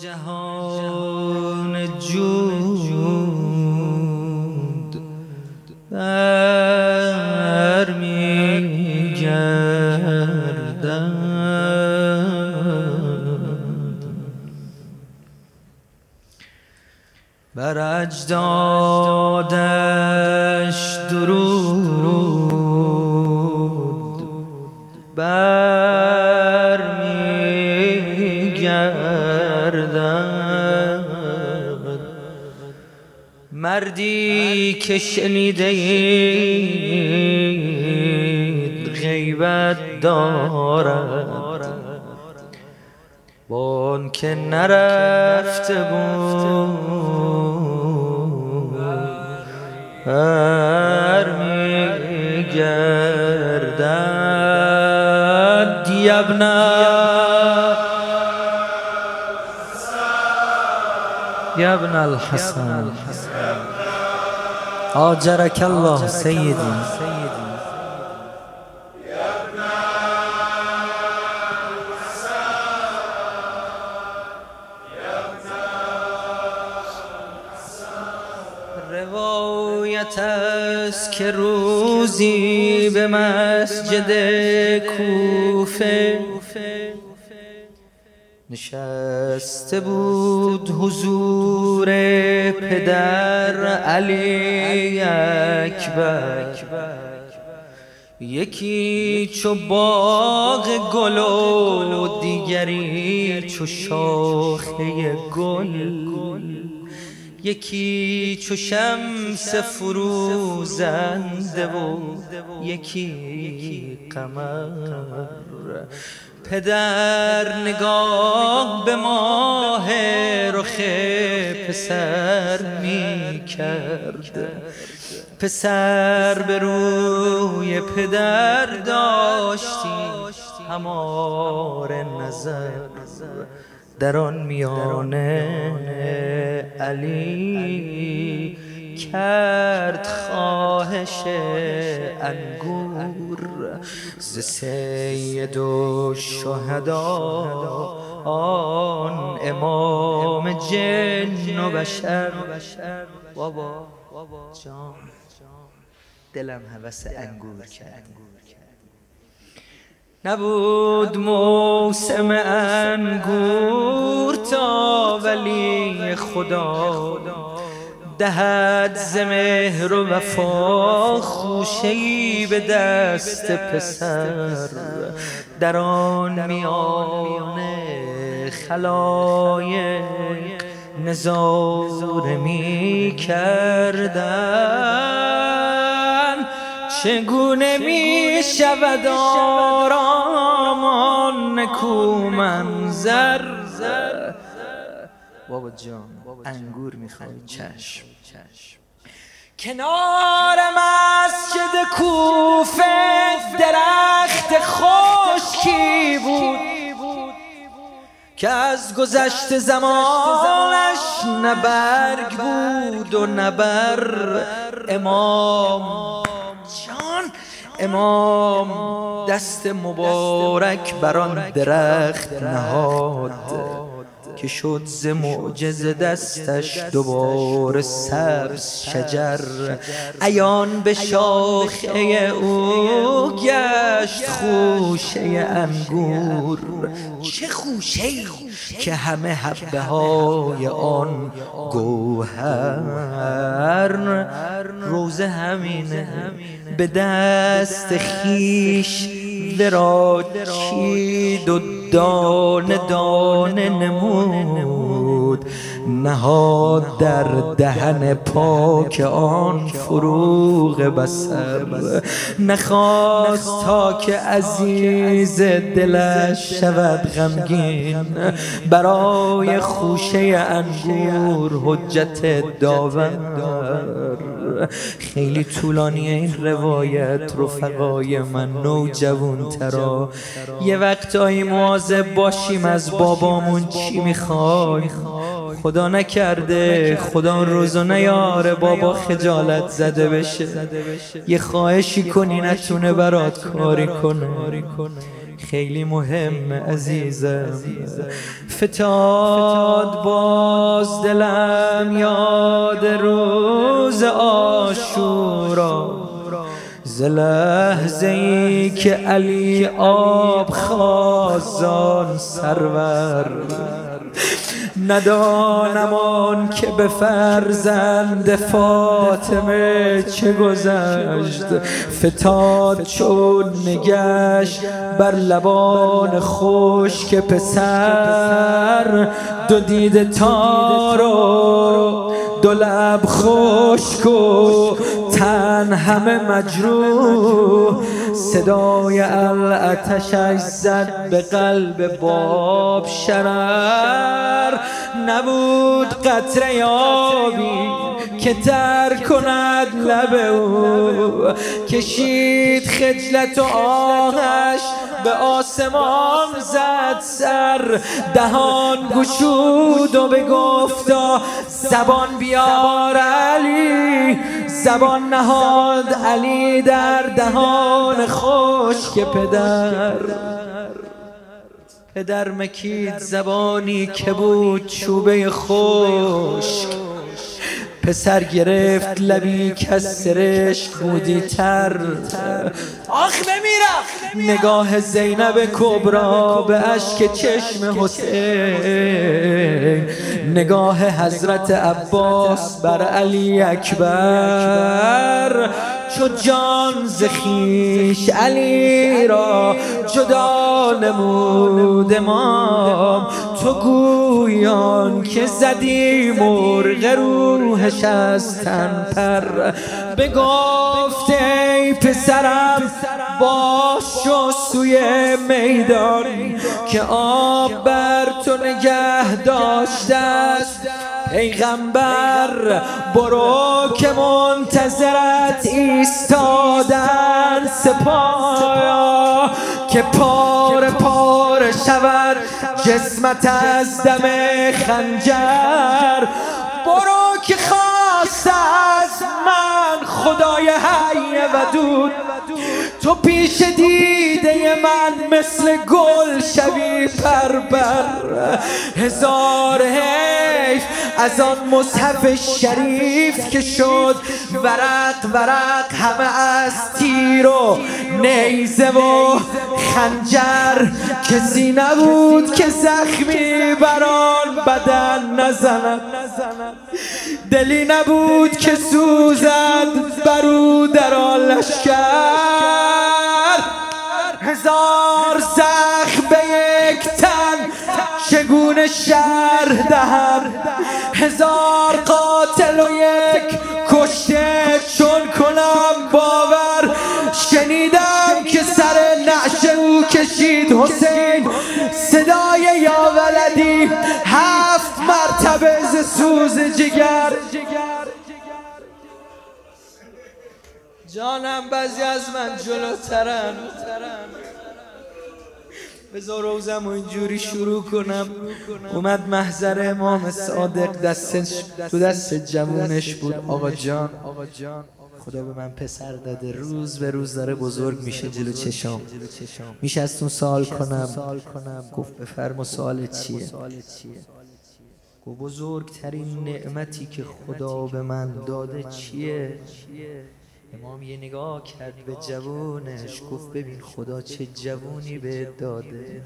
جهان جود مردی که شنیده اید غیبت دارد. بان که نرفته بود هر میگردد. یبنا یبن الحسن. آجرک الله سیدی. روایت است که روزی به مسجد کوفه نشسته بود حضور پدر علی اکبر. یکی چو باغ گل و دیگری چو شاخه گل. یکی چو شمس فروزنده و یکی قمر. پدر نگاه به ماه رخ پسر می کرد پسر به روی پدر داشتی همار نظر. در آن میانه علی کرد خواهش انگور. ز سید و شهدا آن امام جن و بشر. بابا جان دلم هوس انگور کرد. نبود موسم انگور تا ولی خدا. دهد ز مهر و وفا خوشه‌ای به دست پسر. در آن میانه خلایق نظاره می کردن. چگونه می شود آرام آن نکو منظر؟ بابا جان. انگور می‌خوای چشم. کنار مسجد کوفه درخت خشکی بود؟ که از گذشت زمانش نه برگ بود و نه بر امام. جان. امام دست مبارک بر آن درخت نهاد. که شد ز معجز دستش دوباره سبز شجر. عیان به شاخه او گشت خوشه انگور. چه خوشه که همه حبه های آن گوهر. روزه همینه به دست خیش ورا چید و دانه دانه نمود. نهاد در دهن پاک آن فروغ بسر نخواست تا که عزیز دلش شود غمگین. برای خوشه انگور حجت داور. خیلی طولانی این روایت رفقای من نوجوان ترا یه وقتایی مواظب باشیم از بابامون چی می‌خوای. خدا نکرده خدا روزو نیاره بابا خجالت زده بشه. یه خواهشی کنی نتونه برات کاری کنه. خیلی مهم عزیزم. فتاد باز دلم یاد روز آشورا ز لحظه ای که علی آب خازان سرور. ندانم که به فرزند فاطمه چه گذشت. فتاد چون نگشت بر لبان که پسر. دو دید تارو دو لب خشک و تن همه مجروح. صدای الاتشش زد به قلب باب شرر. نبود قطره یابی که تر کند لب او. کشید خجلت و آهش به آسمان زد سر. دهان گشود و به گفتا زبان بیار علی. زبان نهاد علی در دهان خشک پدر. پدر مکید زبانی که بود چوبه خشک. پسر گرفت لبی که سرشک بودی تر آخ بمیرم. نگاه زینب کبرا به اشک چشم حسین. نگاه حضرت عباس بر علی اکبر. چو جان زخیش علی را جدا نمود. امام. تو گویان که زدی مرغ روحش از تن پر. بگفت ای پسرم باش و سوی میدان که آب بر تو نگه داشته است پیغمبر برو که منتظرت ایستادن. سپایا که پار پار شود. جسمت از دم خنجر. برو که خواست از من خدای حی ودود تو پیش دیده من مثل گل شوی پربر. هزار حیف از آن مصحف شریف که شد ورق ورق همه از تیر و نیزه و خنجر. کسی نبود که زخمی بران بدن نزند. دلی نبود که سوزد برو در آن هزار زخم به یک تن چگونه شهر دهم هزار قاتل و یک کشته چون کنم باور. شنیدم که سر نعش او کشید حسین. صدای یا ولدی سوز جگر. جانم بعضی از من جلوترن. بذار روزم اینجوری شروع کنم. اومد محضر امام صادق دستش تو دست جمونش بود. آقا جان خدا به من پسر داده. روز به روز داره بزرگ میشه جلو چشام. میشه از تون سوال کنم. گفت بفرما سوال چیه؟ گفت بزرگترین نعمتی که خدا به من داده چیه؟ امام یه نگاه کرد به جوونش گفت ببین خدا چه جوونی به داده.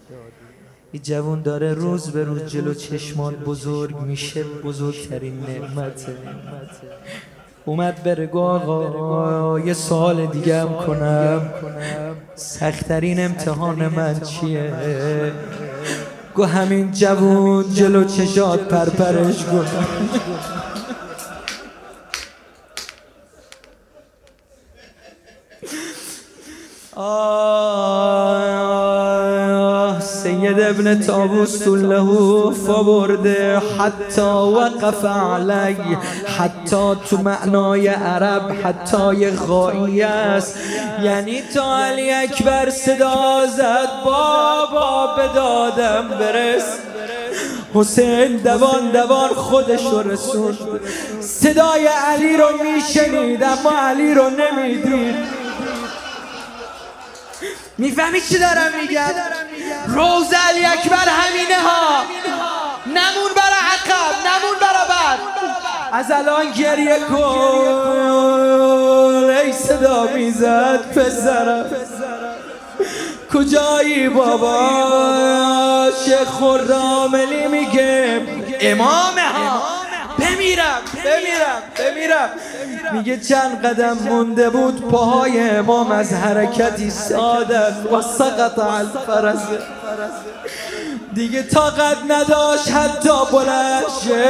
این جوون داره روز به روز جلو چشمان بزرگ میشه بزرگترین نعمت اومد بره گو آقا یه سوال دیگه هم کنم. سختترین امتحان من چیه؟ گو همین جوون جلو چشات پرپرش آه سید ابن تابوس له فبرده حتی وقف علی حتی تو معنای عرب حتی غایی است. یعنی تا علی اکبر صدا زد بابا به دادم برس. حسین دوان دوان خودش رو رسوند. صدای علی رو میشنید اما علی رو نمی‌دید. می‌فهمی چی دارم میگم؟ روز علی اکبر همینه ها. نمون از الان گریه کن ای صدا می‌زد پسرم. کجایی بابا؟ شیخ خراملی میگه. امام ها. بمیرم بمیرم بمیرم. میگه چند قدم مونده بود پاهای امام از حرکتی سادن و سقط الفرس. دیگه طاقت نداشت حتی بلشه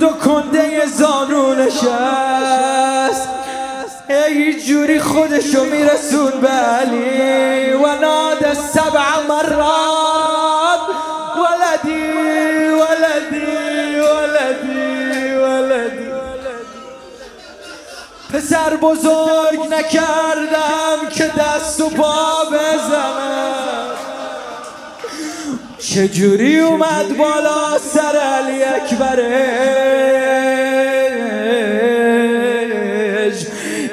رود و کنده زانونش است ای جوری خودشو میرسون به علی. و ناد سبع مرات. ولدی ولدی ولدی ولدی. پسر بزرگ نکردم که دست و پا بزنم. چجوری اومد بالا سر علی اکبرش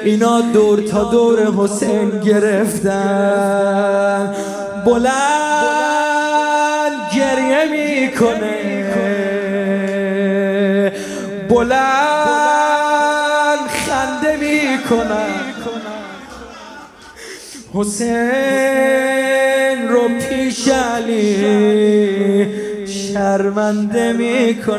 اینا دور تا دور حسین گرفتن. بلند گریه می‌کنه. بلند خنده می‌کنن حسین رو پیش علی شرمنده می‌کنم.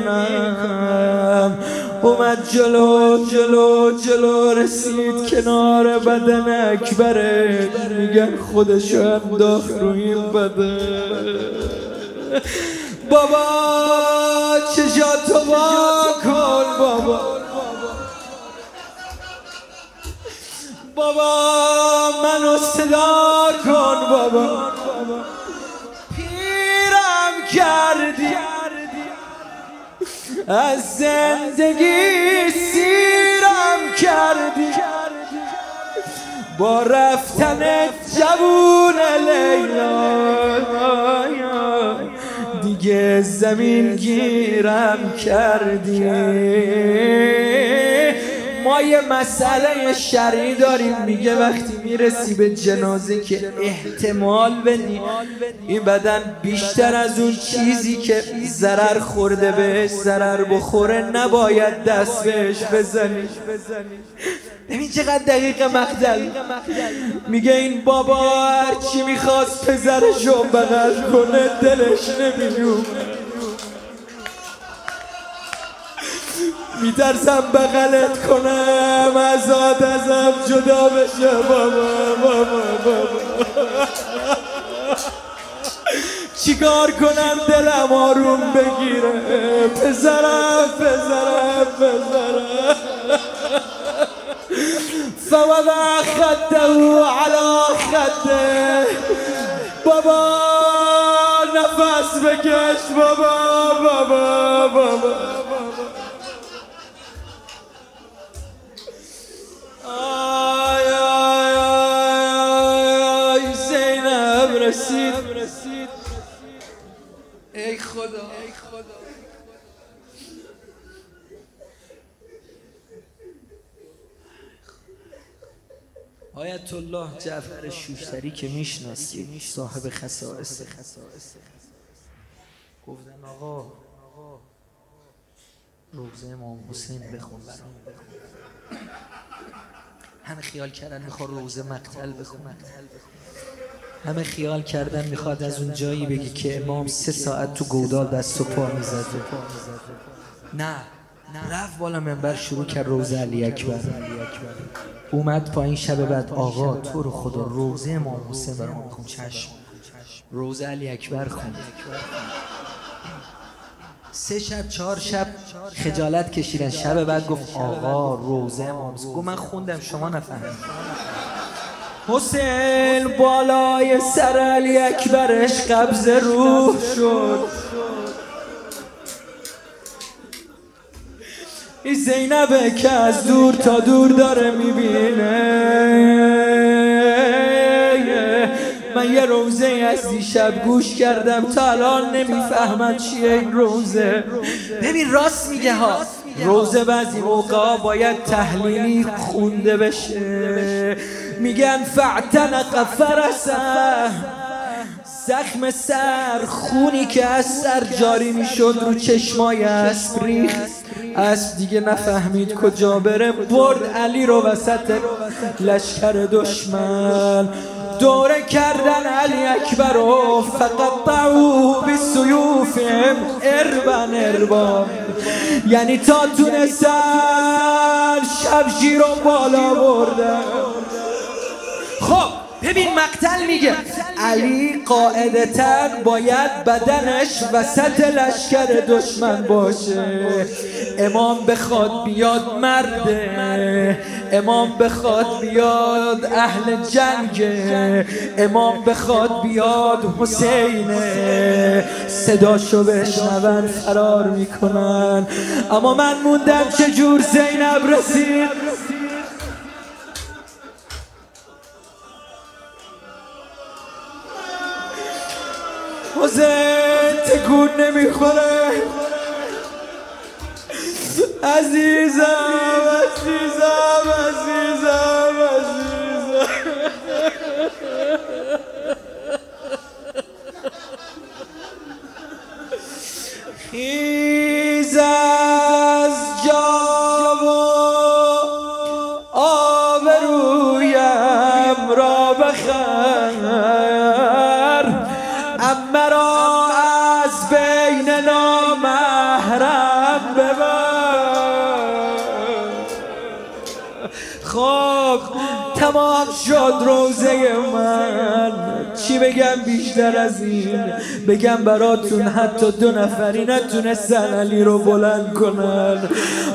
اومد جلو جلو جلو رسید کنار بدن اکبره. میگن خودشو انداخت رو این بدن. بابا چشاتو کن بابا. بابا منو صدا کن بابا. پیرم کردی. از زندگی سیرم کردی. با رفتن جوون لیلا. دیگه زمین گیرم کردی. یه مسئله شرعی داریم. میگه وقتی می‌رسی به جنازه که احتمال بدی این بدن بیشتر از اون چیزی که ضرر خورده بهش ضرر بخوره نباید دست بهش بزنی. ببین چقدر دقیق مقدل میگه این بابا هرچی می‌خواست پزرشو بغل کنه دلش نمیومه میترسم بغلت کنم از ازم جدا بشه. بابا بابا بابا. چیکار کنم دلم آروم بگیره؟ پسرم پسرم پسرم. فوضع خده على خده. بابا نفس بکش. بابا بابا بابا. رسید. ای خدا ای خدا. آیت الله جعفر شوشتری که می‌شناسی صاحب خصائص. گفتن آقا روزه امام حسین بخون همه خیال کردن می‌خواد روزه مقتل بخون همه خیال کردن می‌خواد از اون جایی بگی که امام سه ساعت تو گودال دست و پا می‌زد نه رفت بالا منبر شروع کرد روزه علی اکبر. اومد پایین شب بعد آقا تو رو خدا روزه امام حسین برام بخون. چشم. روزه علی اکبر خون. سه شب چهار شب خجالت کشیدن. شب بعد گفت آقا روزه امام گفت من خوندم شما نفهمید. حسین بالای سر علی اکبرش قبض روح شد. این زینبه که از دور تا دور داره می‌بینه. من یه روزه از دیشب گوش کردم تا الان نمی‌فهمم چیه این روزه. ببین راست میگه ها روزه بعضی موقع باید تحلیلی خونده بشه. میگن فعتنق فرسه زخم سر خونی که از سر جاری می‌شد رو چشمای اسب ریخت. اسب دیگه نفهمید کجا بره. برد علی رو وسط لشکر دشمن. دوره کردن علی اکبر و فقط طعو بی سیوفم اربن اربا یعنی تا تونستن شب رو بالا بردن. ببین مقتل میگه. علی قاعدتا باید بدنش وسط لشکر دشمن باشه. امام بخواد بیاد مرده. امام بخواد بیاد اهل جنگ امام بخواد بیاد حسینه. صداشو بشنون فرار می‌کنن. اما من موندم چجور زینب رسید. نمی‌خوره. عزیزم عزیزم عزیزم عزیزم. شد روزه من. چی بگم بیشتر از این؟ بگم براتون حتی دو نفری نتونستن علی رو بلند کنن.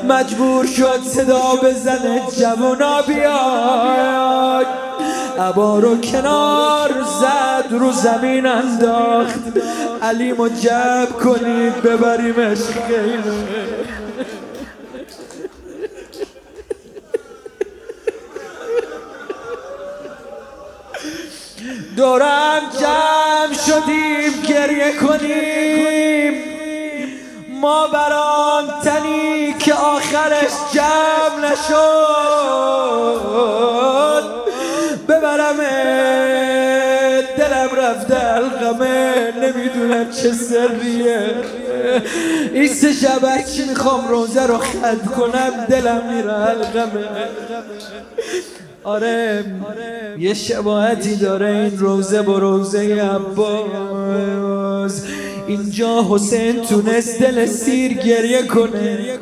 مجبور شد صدا بزنه جوونا بیاد. عبا رو کنار زد رو زمین انداخت. علی مجب کنید ببریمش خیمه دورم جمع شدیم گریه کنیم. ما برام تنی که آخرش جمع نشد. ببرم دلم رفته القمه نمی‌دونم چه سریه. این سه شبه چی می‌خوام روزه رو خد کنم؟ دلم میره القمه آره یه شباهتی داره این روزه با روزه عباس. اینجا حسین تونست دل سیر گریه کنه.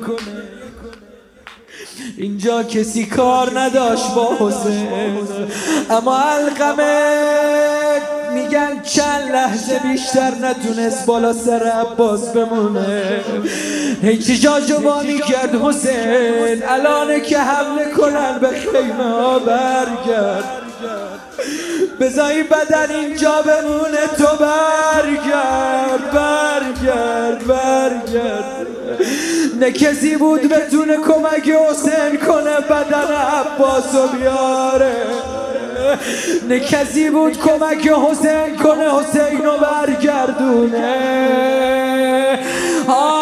اینجا کسی کار نداشت با حسین. اما القمه میگن چند لحظه بیشتر نتونست بالا سر عباس بمونه. هیچی جاجو با می‌کرد حسین؟ الان که حمله کنن به خیمه ها برگرد. بزایی بدن اینجا بمونه تو برگرد برگرد برگرد. نه کسی بود بتونه کمک حسین کنه بدن عباس و بیاره. نه کسی بود کمک حسین کنه حسین رو برگردونه. آه.